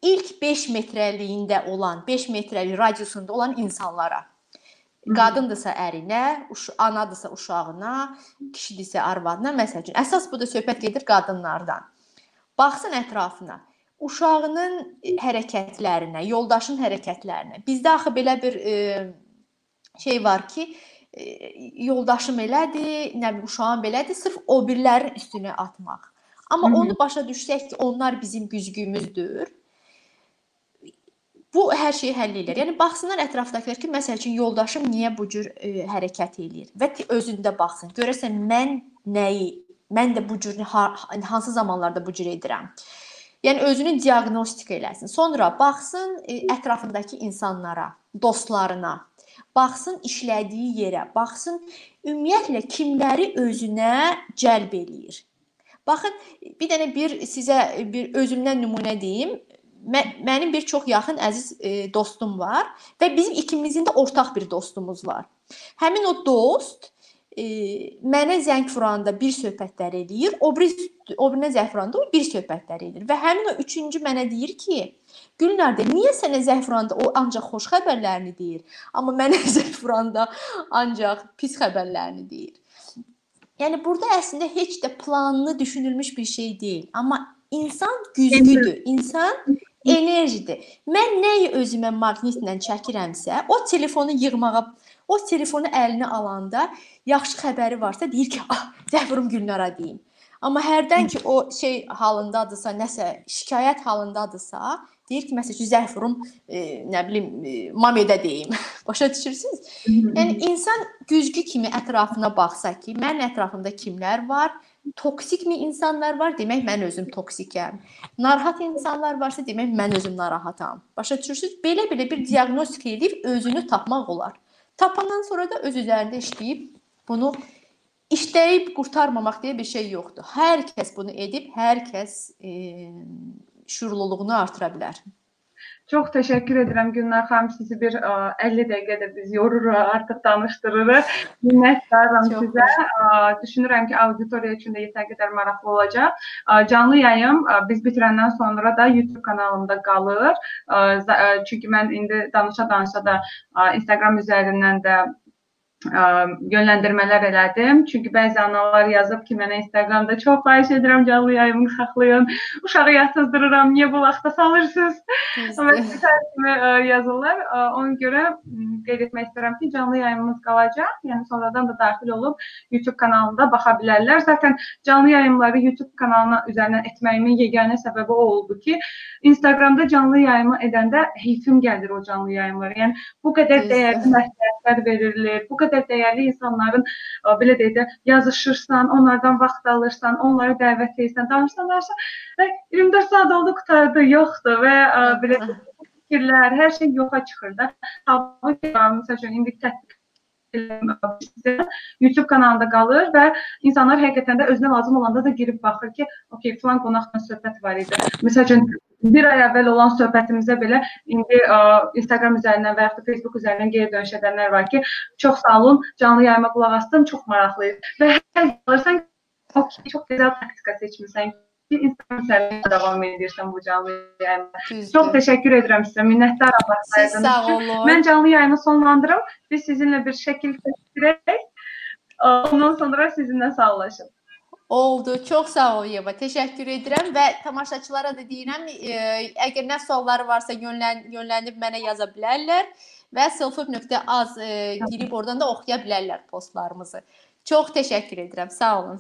ilk 5 metrəliyində olan, 5 metrəlik radiusunda olan insanlara. Qadındırsa ərinə, uş anadırsa uşağına, kişidirsə arvadına, məsəl üçün. Əsas budur söhbət gedir qadınlardan. Baxsın ətrafına. Uşağının hərəkətlərinə, yoldaşın hərəkətlərinə. Bizdə axı belə bir e, şey var ki, e, yoldaşım elədir, nə bilim uşağım belədir, sırf o birlərin üstünə atmaq. Amma Hı -hı. onu başa düşsək ki, onlar bizim güzgümüzdür Bu hər şeyi həll edir. Yəni baxsınlar ətrafdakılar ki, məsəl üçün yoldaşım niyə bu cür e, hərəkət eləyir və özündə baxsın. Görəsən mən nəyi, mən də bu cür hansı zamanlarda bu cür edirəm. Yəni özünü diaqnostika eləsin. Sonra baxsın e, ətrafındakı insanlara, dostlarına, baxsın işlədiyi yerə, baxsın ümumiyyətlə kimləri özünə cəlb eləyir. Baxın, bir dənə bir sizə bir özümdən nümunə deyim. Mə, mənim bir çox yaxın əziz e, dostum var və bizim ikimizin də ortaq bir dostumuz var. Həmin o dost e, mənə zəng vuranda bir söhbətlər eləyir, o biri o birinə zəng vuranda o bir söhbətlər eləyir və həmin o üçüncü mənə deyir ki, Gülnardə, niyə sənə zəng vuranda o ancaq xoş xəbərlərini deyir, amma mənə zəng vuranda ancaq pis xəbərlərini deyir. Yəni burada əslində heç də planlı düşünülmüş bir şey deyil, amma insan güzgüdür, insan enerjidir. Mən nəyi özümə maqnitlə çəkirəmsə, o telefonu yığmağa, o telefonu əlinə alanda yaxşı xəbəri varsa deyir ki, "Ah, zəng vurum Gülnara deyim." Amma hərdən ki o şey halındadırsa, nəsə şikayət halındadırsa, deyir ki, məsələn, zəng vurum, e, nə bilim, e, mamedə deyim. Başa düşürsüz? Yəni insan güzgü kimi ətrafına baxsa ki, mənim ətrafımda kimlər var? Toksikmi insanlar var, demək mən özüm toksikəm. Narahat insanlar varsa, demək mən özüm narahatam. Başa düşürsüz? Belə-belə bir diaqnostika edib özünü tapmaq olar. Tapandan sonra da öz üzərində işləyib bunu işləyib qurtarmamaq deyə bir şey yoxdur. Hər kəs bunu edib, hər kəs e, şuurluluğunu artıra bilər. Çox təşəkkür edirəm Gülnar xanım. Sizi bir ə, 50 dəqiqədə biz yoruruq, artıq danışdırırıq. Minnətdaram sizə. Ə, düşünürəm ki, auditoriya üçün də yetər qədər maraqlı olacaq. Ə, canlı yayım ə, biz bitirəndən sonra da YouTube kanalımda qalır. Ə, çünki mən indi danışa-danışa da ə, Instagram üzərindən də ə, yönləndirmələr elədim. Çünki bəzi analar yazıb ki, mənə Instagramda çox xahiş edirəm canlı yayımı saxlayın. Uşağı yatızdırıram, niyə bu vaxta salırsınız? Kimi yazırlar. Ə, ona görə qeyd etmək istəyirəm ki, canlı yayımımız qalacaq. Yəni sonradan da daxil olub YouTube kanalında baxa bilərlər. Zaten canlı yayımları YouTube kanalına üzərindən etməyimin yeganə səbəbi o oldu ki, Instagramda canlı yayımı edəndə heyfim gəlir o canlı yayımlara. Yəni bu qədər dəyərli məsləhətlər verilir. Bu qədər dəyərli insanların ə, belə deyək də yazışırsan, onlardan vaxt alırsan, onları dəvət edirsən, danışsan, danışsan və 24 saat oldu qutardı, yoxdur və ə, belə fikirlər, hər şey yoxa çıxır da. Halbuki məsəl üçün indi tətbiq YouTube kanalında qalır və insanlar həqiqətən də özünə lazım olanda da girib baxır ki, okey, filan qonaqla söhbət var idi. Məsələn, bir ay əvvəl olan söhbətimizə belə indi ə, Instagram üzərindən və ya da Facebook üzərindən geri dönüş edənlər var ki, çox sağ olun, canlı yayıma qulaq asdım, çox maraqlı idi. Və hər alırsan, okey, çox gözəl taktika seçmisən ki, Instagram üzərindən davam edirsən bu canlı yayıma. Çox təşəkkür edirəm sizə. Minnətdaram vaxtınız üçün. Mən canlı yayımı sonlandırım. Biz sizinlə bir şəkil çəkdirək. Ondan sonra sizinlə sağollaşın. Oldu. Çox sağ ol Yeva. Təşəkkür edirəm və tamaşaçılara da deyirəm, e, əgər nə sualları varsa yönlən yönlənib mənə yaza bilərlər və selfhub.az e, girib oradan da oxuya bilərlər postlarımızı. Çox təşəkkür edirəm. Sağ olun.